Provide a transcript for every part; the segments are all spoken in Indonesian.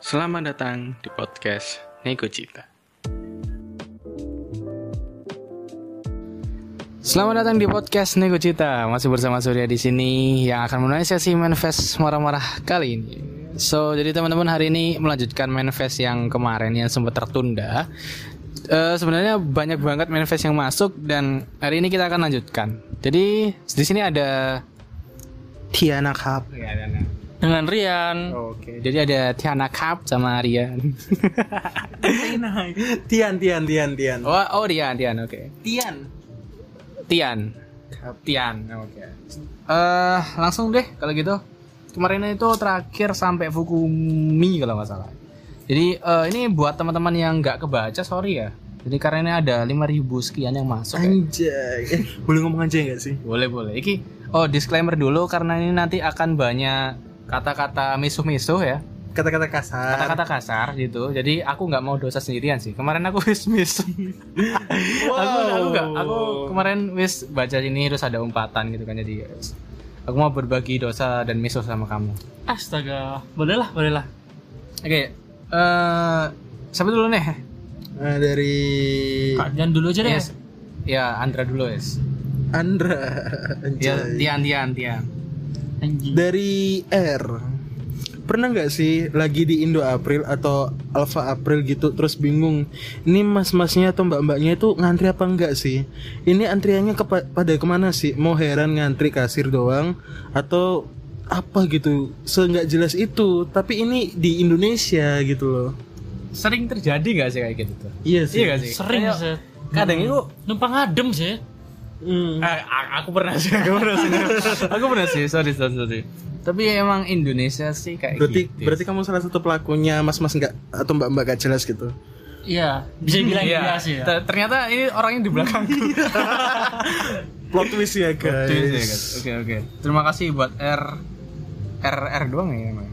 Selamat datang di podcast Nego Cita. Selamat datang di podcast Nego Cita. Masih bersama Surya di sini yang akan menulis sesi manifest marah-marah kali ini. So, jadi teman-teman hari ini melanjutkan manifest yang kemarin yang sempat tertunda. Eh, sebenarnya banyak banget manifest yang masuk dan hari ini kita akan lanjutkan. Jadi di sini ada Tiana Cup. ya, ada. Dengan Rian. Oke, jadi ada Tiana Cup sama Rian. Tian, Tian, Tian, Tian. oh, oh Rian, Rian, oke. Tian. Tian. Tian, oke. Eh, langsung deh kalau gitu. Kemarin itu terakhir sampai Fukumi kalau nggak salah. Jadi eh, ini buat teman-teman yang nggak kebaca, sorry ya. Jadi karena ini ada 5000 sekian yang masuk. ya. Anjay. Eh, boleh ngomong aja nggak sih? Boleh, boleh. Iki oh disclaimer dulu karena ini nanti akan banyak kata-kata misuh-misuh ya. Kata-kata kasar. Kata-kata kasar gitu. Jadi aku nggak mau dosa sendirian sih. Kemarin aku wis miss. aku aku nggak aku kemarin wis baca ini terus ada umpatan gitu kan jadi aku mau berbagi dosa dan misuh sama kamu. Astaga, bolehlah, bolehlah. Oke. eh siapa dulu nih? Nah, dari Kak Dian dulu aja deh. Yes. Ya, Andra dulu, yes. Andra. Ya, Anjay. Tian, Tian, Tian. Anjing. Dari R. Pernah nggak sih lagi di Indo April atau Alpha April gitu terus bingung ini mas-masnya atau mbak-mbaknya itu ngantri apa enggak sih? Ini antriannya kepa- pada ke mana sih? Mau heran ngantri kasir doang atau apa gitu? Seenggak jelas itu. Tapi ini di Indonesia gitu loh. Sering terjadi nggak sih kayak gitu tuh? Iya sih. Iya gak sih? Sering Kayak sih. Kadang itu Numpang adem sih. Hmm. Eh, aku pernah sih, aku pernah sih. aku pernah sih, sorry, sorry, sorry. Tapi emang Indonesia sih kayak Berarti gitu. berarti kamu salah satu pelakunya mas-mas nggak atau mbak-mbak gak jelas gitu. Iya, bisa bilang Iya, iya sih ya. ter- ternyata ini orangnya di belakangku. Plot twist ya guys. Oke, Oke, oke. Terima kasih buat R R R doang ya emang.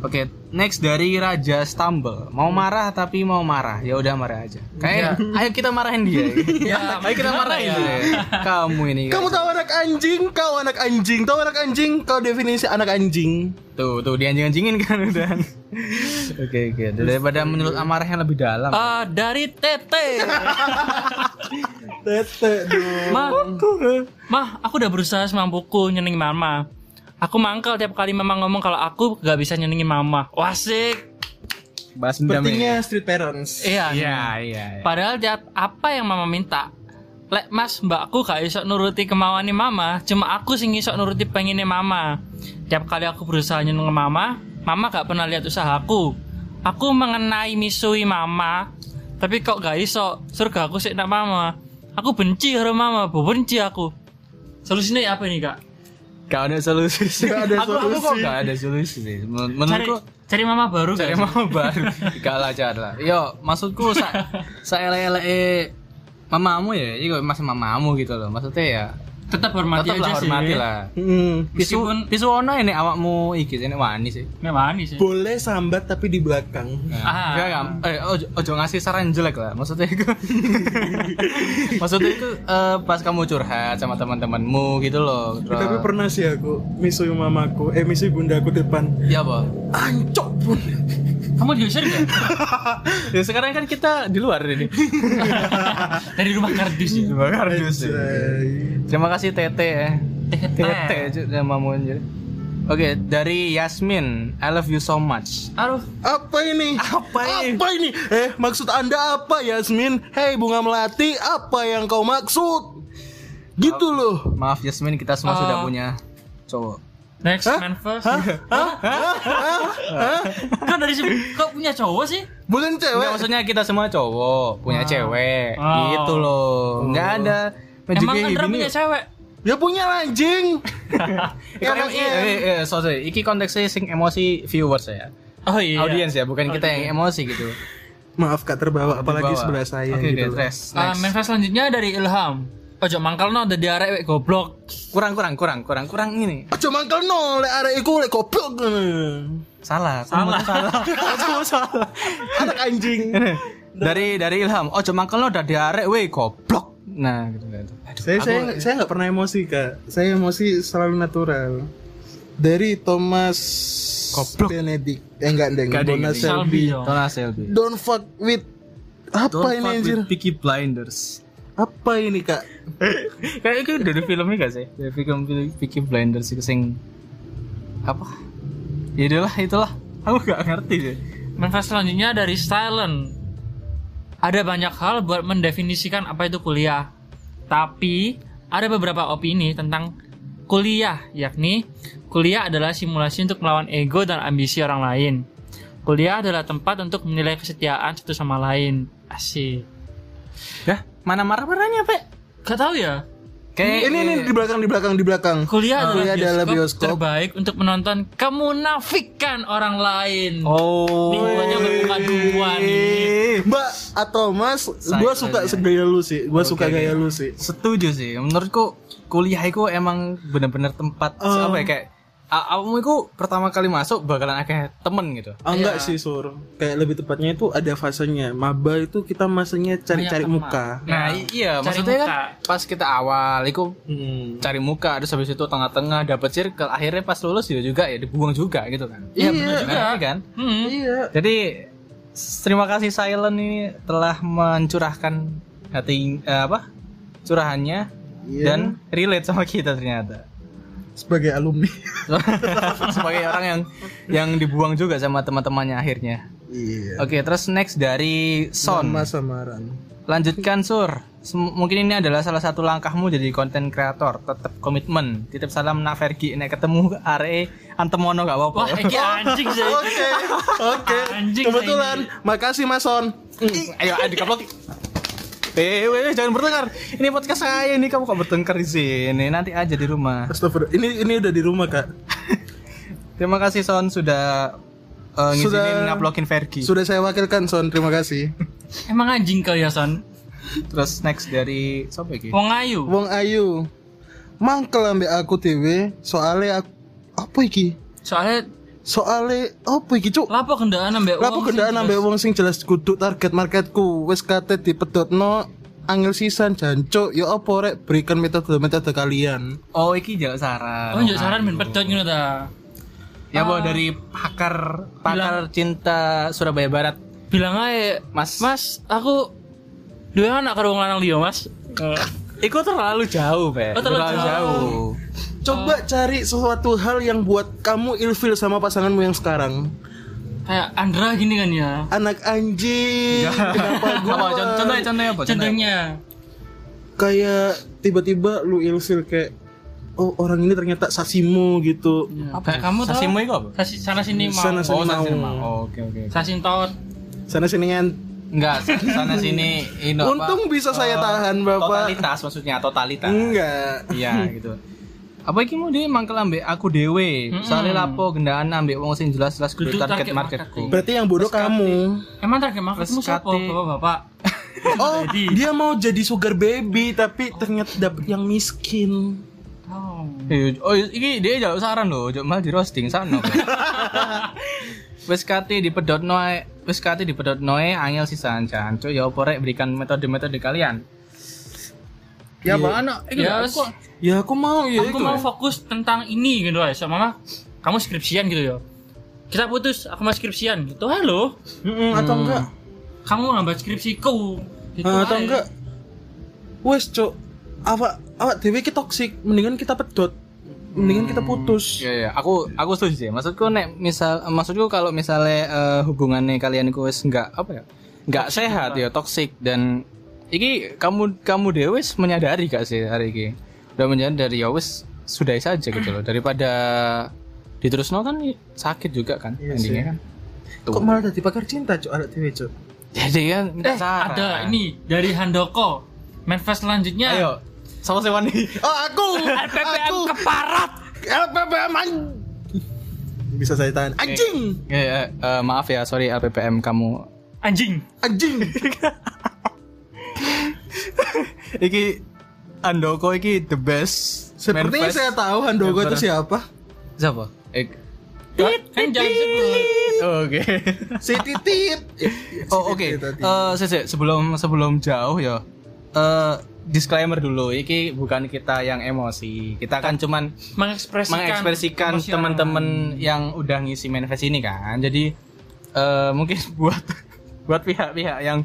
Oke, next dari Raja Stumble. Mau marah tapi mau marah. Ya udah marah aja. Kayak ayo kita marahin dia. Ya, ayo kita marahin ya? dia. Kamu ini. Kamu tahu anak anjing, kau anak anjing, tahu anak anjing, kau definisi anak anjing. Tuh, tuh dianjing-anjingin kan udah. Oke, oke. Daripada menurut amarah yang lebih dalam. Ah, dari Tete. Tete dong. Mah, mah, aku udah berusaha semampuku nyenengin mama. Aku mangkal tiap kali mama ngomong kalau aku gak bisa nyenengin mama. Wasik. Dendam Sepertinya ini. street parents. Iya. Iya, iya. iya. Padahal tiap apa yang mama minta Lek mas mbakku gak iso nuruti kemauan mama Cuma aku sing iso nuruti pengennya mama Tiap kali aku berusaha nyeneng mama Mama gak pernah lihat usahaku Aku mengenai misui mama Tapi kok gak iso Surga aku sih nak mama Aku benci karo mama Bu benci aku Solusinya apa ini kak? Gak ada solusi sih. Gak ada aku, aku kok solusi. gak ada solusi sih. Men- Cari, Menurutku cari mama baru cari gak? mama baru. Gak lah, gak lah. Yo, maksudku sa sa ele mamamu ya, itu masih mamamu gitu loh. Maksudnya ya Tetap hormati tetap lah aja sih hormati lah. Hmm. Pisu, Meskipun- pisu ono ini awakmu iki ini wani sih. Memang nih sih Boleh sambat tapi di belakang. Ah. Nah, ya, eh, ojo, ojo ngasih saran jelek lah. Maksudnya itu, maksudnya itu eh, pas kamu curhat sama teman-temanmu gitu loh. Terus- Tapi pernah sih aku misui mamaku, eh misui bundaku depan. ya apa? Ancok pun. Kamu diusir gak? Ya sekarang kan kita di luar ini. Dari rumah kardus ya Terima kasih. Terima kasih Tete ya. Tete Tete cu, namamu anjir. Oke, dari Yasmin, I love you so much. Aduh Apa ini? Apa ini? Apa ini? Eh, maksud Anda apa, Yasmin? Hei, bunga melati, apa yang kau maksud? Gitu loh. Maaf Yasmin, kita semua Oh. sudah punya cowok. Next man first Kok dari sini Kok punya cowok sih? Bukan Enggak, cewek. maksudnya kita semua cowok, punya cewek. Oh. Gitu loh. Enggak ada Emang Magic Andra gini. punya cewek? Ya punya anjing. Eh, eh, eh, so, sorry. Iki konteksnya sing emosi viewers ya. Oh iya Audiens ya, bukan kita yang emosi gitu. Maaf Kak terbawa apalagi Dibawa. sebelah saya Oke, gitu. oke, loh. tres. Ah, Next. manifest selanjutnya dari Ilham Ojo mangkal no ada diarek wek goblok kurang kurang kurang kurang kurang ini. Aja mangkel no, lek arek iku lek goblok. Salah, Salah. salah. Salah. Anak anjing. dari dari Ilham, oh cuma kalau udah diarek, weh goblok. Nah, gitu gitu. Aduh, Saya aku- saya saya nggak pernah emosi kak. Saya emosi selalu natural. dari Thomas Goblok. Benedict. Eh enggak deng, deng. Selby. Donna Selby. Don't fuck with apa ini anjir? Peaky Blinders. Apa ini kak? Kayak itu dari filmnya gak sih? Dari film Peaky Blinders itu sing apa? Ya itulah itulah. Aku gak ngerti sih. Manfaat selanjutnya dari silent. Ada banyak hal buat mendefinisikan apa itu kuliah. Tapi ada beberapa opini tentang kuliah, yakni kuliah adalah simulasi untuk melawan ego dan ambisi orang lain. Kuliah adalah tempat untuk menilai kesetiaan satu sama lain. Asik. Dah, mana marah-marahnya, Pak? Gak tahu ya. Kayak Ini ini di belakang di belakang di belakang. Kuliah adalah, Kuliah adalah bioskop, bioskop. terbaik untuk menonton kemunafikan orang lain. Oh. Nih, gua aja buka duluan nih. Mbak atau Mas, gua suka segaya lu sih. Gua suka gaya lu sih. Setuju sih. Menurutku kuliah itu emang bener-bener tempat Oh. apa ya kayak a- kamu itu pertama kali masuk bakalan akeh temen gitu. Ah, enggak Iya. sih sur kayak lebih tepatnya itu ada fasenya maba itu kita masanya cari-cari muka Nah, Nah, iya, cari maksudnya muka. kan pas kita awal itu Hmm. cari muka terus habis itu tengah-tengah dapat circle akhirnya pas lulus ya juga ya dibuang juga gitu kan. Iya, bener juga. Nah, iya kan? Hmm. iya Jadi terima kasih Silent ini telah mencurahkan hati eh, apa? curahannya Iya. dan relate sama kita ternyata. Sebagai alumni Sebagai orang yang yang dibuang juga sama teman-temannya akhirnya. iya Oke, terus next dari Son. sama samaran Lanjutkan Sur. Sem- mungkin ini adalah salah satu langkahmu jadi konten kreator. Tetap komitmen. Titip salam nak Fergi. Nek ketemu are antemono gak apa-apa. Wah, iki anjing sih. oke oke kebetulan makasih Mas Son Ayo, ayo dikaplok. Eh, weh, jangan bertengkar. Ini podcast saya ini kamu kok bertengkar di sini. Nanti aja di rumah. Astagfirullah ini ini udah di rumah kak Terima kasih Son sudah uh, ngizinin Sudah- nguploadin Fergi. sudah saya wakilkan Son terima kasih Emang anjing kau ya, Son? Terus next dari siapa iki? Wong ayu. Wong Ayu mangkel ambek aku dewe soalnya aku apa iki Soalnya soalnya apa iki cuk lapo kendaan ambek Lapo wong kendaan ambek wong sing jelas kudu target marketku wis kate dipedotno angel sisan jancuk ya apa rek berikan metode metode kalian Oh, iki jauh saran. Oh, njok saran ben pedot ngono ta. Ya, Bo, dari pakar pakar cinta Surabaya Barat. Bilang aja, Mas. Mas, aku dua anak karo wong lanang liya, Mas. Iku terlalu jauh, Pe. Oh, terlalu jauh. Coba cari sesuatu hal yang buat kamu ilfil sama pasanganmu yang sekarang Kayak Andra gini kan ya. anak anjing kenapa gua Apa contohnya contohnya apa? Contohnya, kayak tiba-tiba lu ilfil kayak oh orang ini ternyata sasimu gitu Apa? kamu tahu? Sasimu itu apa? Sasi, sana sini mau. Sana sini Oh, mau. sini mau. Oh, Oke, oke. Sasin tot. sana sini kan Enggak, sana sini ini apa? untung bisa saya Eh, tahan bapak Totalitas maksudnya totalitas. enggak Iya, gitu. Apa iki mau dia mangkel ambek aku dewe. Soalnya lapo gendaan ambek wong sing jelas-jelas kudu Kudu target target marketku. berarti yang bodoh kamu Emang target marketmu siapa? kate- Bapak-bapak. Oh, dia mau jadi sugar baby tapi ternyata dapet yang miskin. Oh. Eh, Oh, iki dia jauh saran loh, jauh malah di roasting sana. Wes kate di pedot noe, wes kate di pedot noe angel sisan jancuk ya opo rek berikan metode-metode kalian. Ya bang anak, Ya, wes. kok Ya aku mau ya aku itu. mau fokus tentang ini gitu ya sama mama kamu skripsian gitu ya kita putus aku mau skripsian gitu halo Mm-mm, atau enggak? kamu ngambil skripsiku gitu Ah, atau aja. enggak? Wes, Cok. Awak awak dewe ki toksik, mendingan kita pedot. Mendingan kita putus. Iya iya, aku aku setuju sih. Maksudku nek misal maksudku kalau misalnya eh, hubungannya kalian itu wis enggak apa ya? Enggak sehat ya, toksik dan iki kamu kamu dewe wis menyadari gak sih hari ini? Udah menyadari ya wis sudah saja gitu loh daripada diterusno kan sakit juga kan Iya endingnya kan. Kok malah jadi pakar cinta, Cok, anak dewe, Cok? Jadi kan minta eh saran. ada ini dari Handoko manifest selanjutnya Ayo, sama si Wani. Oh, aku. LPPM aku. keparat LPPM an- Bisa saya tahan. Anjing. Ya, ya, eh, maaf ya, sorry LPPM kamu. anjing Anjing. Iki Andoko iki the best. Manifest. saya tahu Handogo itu siapa. Siapa? Eh, kan jangan sebut Oke. Si Titit. Oh oke. Tadi. Eh, sih, sih, sebelum sebelum jauh ya. Eh disclaimer dulu, iki bukan kita yang emosi. Kita kan cuman mengekspresikan mengekspresikan teman-teman yang udah ngisi manifest ini kan. Jadi eh, mungkin buat buat pihak-pihak yang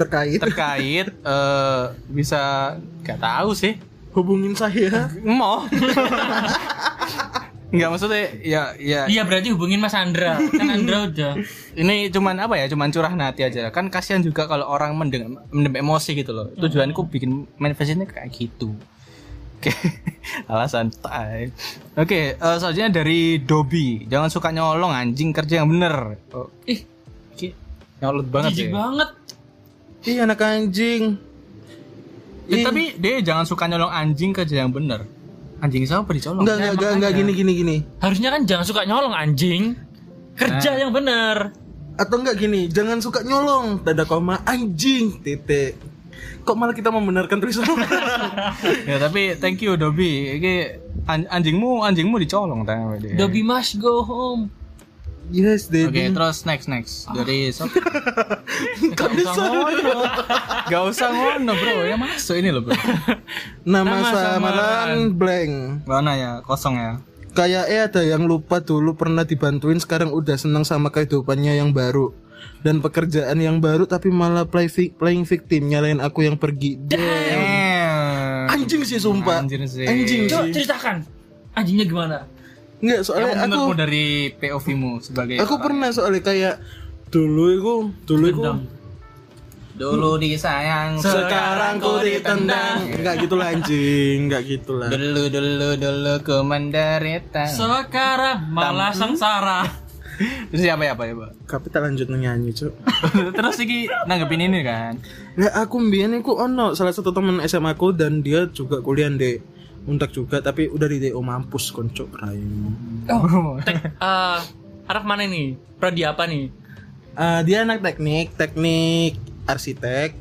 terkait? Terkait eh, bisa nggak tahu sih. Hubungin saya. Mau. Nggak maksudnya ya ya. Iya berarti hubungin Mas Andra. Kan Andra udah. ini cuman apa ya cuman curah hati aja. Kan kasihan juga kalau orang mendem, mendem emosi gitu loh. Tujuanku bikin manifest ini kayak gitu. Oke alasan tai. Oke eh, selanjutnya dari Dobi jangan suka nyolong anjing kerja yang bener. Oh, Ih, nyolot banget jijik ya. banget. Ih anak anjing. Eh, tapi dia jangan suka nyolong anjing kerja yang bener. Anjing siapa dicolong? Enggak enggak enggak enggak. Gini gini gini. Harusnya kan jangan suka nyolong anjing. Kerja yang bener. atau enggak gini jangan suka nyolong. Tanda koma anjing titik kok malah kita membenarkan tulisan ya tapi thank you Dobi. Ini an- anjingmu anjingmu dicolong tanya dia. Dobby must go home. Yes Oke, daddy terus next next dari sop. Gak usah ngono. Gak usah ngono bro, ya masuk ini loh bro. nama, Nama samaran blank Mana ya, kosong ya. kayak eh ada yang lupa dulu pernah dibantuin sekarang udah senang sama kehidupannya yang baru dan pekerjaan yang baru tapi malah play vi- playing victim nyalain aku yang pergi Damn. anjing sih sumpah Anjir sih. anjing Coba ceritakan. Anjingnya gimana? Nggak Yang soalnya aku menurutmu dari POV-mu sebagai aku orang- pernah soalnya kayak dulu itu dulu itu dulu disayang, sekarang ku ditendang. nggak gitu lah anjing nggak gitu lah Dulu dulu dulu ku menderita. Sekarang malah sengsara. Terus siapa ya, Pak? Ya, Pak? tapi tak lanjut nyanyi cuk. Terus iki nanggepin ini kan. Lah aku mbiyen iku ono salah satu temen SMA aku dan dia juga kuliah di Untak juga tapi udah di DO mampus konco rayu. Oh, tek, eh, arah mana nih? Prodi apa nih? Eh, dia anak teknik, teknik arsitek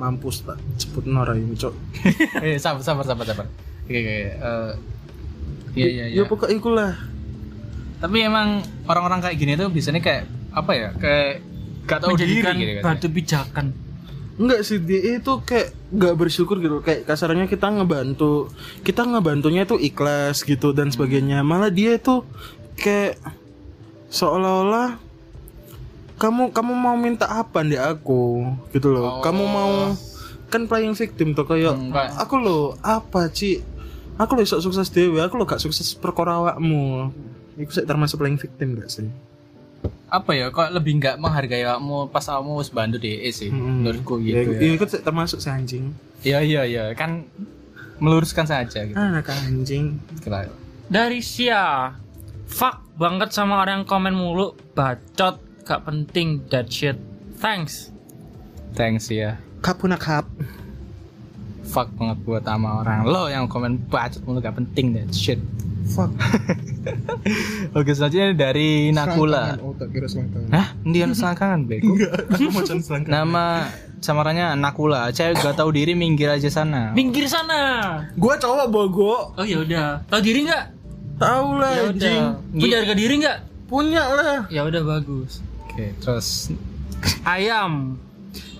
mampus tak cepet no rayu cok. eh, sabar sabar sabar sabar. Oke oke. eh, Iya iya iya. Ya pokoknya iku lah. Tapi emang orang-orang kayak gini tuh biasanya kayak apa ya? Kayak gak tahu diri gitu kan. batu pijakan. Enggak sih dia itu kayak nggak bersyukur gitu. Kayak kasarnya kita ngebantu kita ngebantunya itu ikhlas gitu dan sebagainya. Malah dia itu kayak seolah-olah kamu kamu mau minta apa di aku? Gitu loh. Kamu mau kan playing victim tuh kayak Enggak. aku lo apa Ci aku lo sok sukses dewe aku lo gak sukses perkara awakmu. Itu sih termasuk playing victim gak sih Apa ya? Kok lebih nggak menghargai kamu pas kamu wis bantu DE sih. Menurutku ya, gitu ya. ya. itu termasuk si anjing Iya iya iya. Kan meluruskan saja gitu. anak anjing Kela- Dari Sia. Fuck banget sama orang yang komen mulu. Bacot. Gak penting. That shit. Thanks. Thanks ya. kapuna kap Fuck banget buat sama orang lo yang komen bacot mulu gak penting that shit. Fuck Oke selanjutnya dari Nakula. oh tak kira selangkangan Hah? Dia selangkangan bego. aku mau selangkangan Nama samarannya Nakula. Cewek gak tahu diri minggir aja sana. Minggir sana. gua cowok bogo Oh ya udah. Tahu diri nggak? tahu lah Ya anjing udah. Punya harga diri nggak? punya lah Ya udah bagus. Oke, terus Ayam.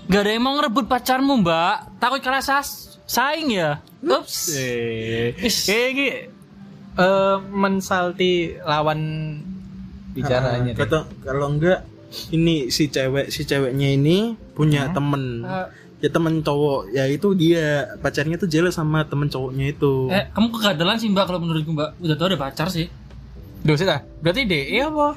Gak ada yang mau ngerebut pacarmu mbak. Takut kalah sas saing ya. Ups. eh Is. Eh mensalti lawan bicaranya. Ah, deh. kata kalau enggak ini si cewek si ceweknya ini punya temen Ah. ya temen cowok ya itu dia pacarnya tuh jelas sama temen cowoknya itu Eh, kamu kegadalan sih mbak kalau menurutku mbak. Udah tau ada pacar sih. Duh, sih dah. Berarti DE apa?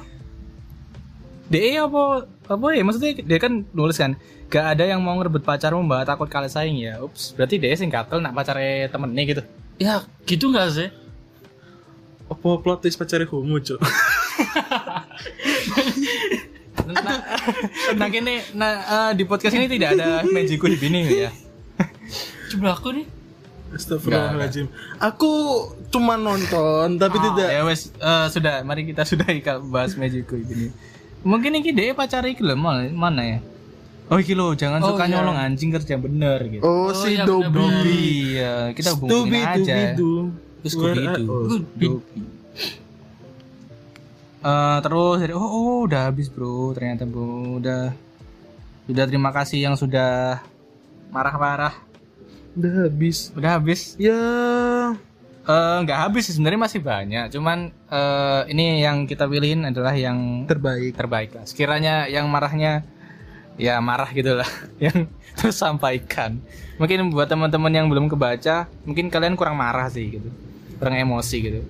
DE apa? Apa ya? Maksudnya dia kan nulis kan, gak ada yang mau ngerebut pacarmu mbak takut kalah saing ya. Ups, berarti DE sing gatel nak pacarnya temennya gitu. Ya gitu nggak sih? Apa plot twist homo cok Nah, nah gini, nah eh, di podcast ini tidak ada magiku di sini ya. Coba aku nih. Astagfirullahaladzim Aku cuma nonton Tapi tidak Ya wes eh, sudah, mari kita sudahi kalau bahas magiku ini. Mungkin ini DE pacar iki lho, mana ya? Oh iki lho, jangan Oh, suka iya. nyolong anjing kerja bener gitu. Oh, Oh, si iya, Dobi. Iya, kita Dobi hubungin aja. Dobi Terus Scooby itu. Oh, Dobi. Eh, terus dari oh, oh udah habis bro ternyata bro udah sudah terima kasih yang sudah marah-marah Udah habis. Udah habis. Ya Eh, nggak habis sih sebenarnya masih banyak. Cuman eh, ini yang kita pilihin adalah yang terbaik. terbaik lah. Sekiranya yang marahnya ya marah gitu lah. yang terus sampaikan. Mungkin buat teman-teman yang belum kebaca, mungkin kalian kurang marah sih gitu. Kurang emosi gitu.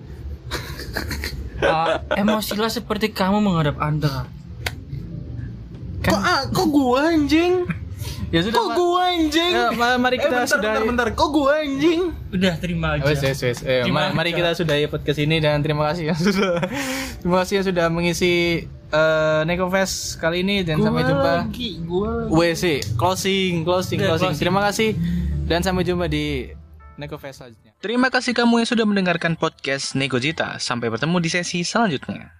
Ah, emosilah seperti kamu menghadap anda Kok ah, kok gua anjing? Ya sudah. Kok gua anjing? Ya, ma- mari Eh, kita bentar, sudah bentar, bentar. Kok gua anjing? udah terima aja Wes, wes, wes. Eh, ma- mari kita sudahi podcast ini dan terima kasih yang sudah terima kasih yang sudah mengisi eh Nekofest kali ini dan sampai Gua jumpa. lagi, gua lagi. WC closing, closing, closing. closing. Terima kasih dan sampai jumpa di Nekofest selanjutnya. Terima kasih kamu yang sudah mendengarkan podcast Negojita. Sampai bertemu di sesi selanjutnya.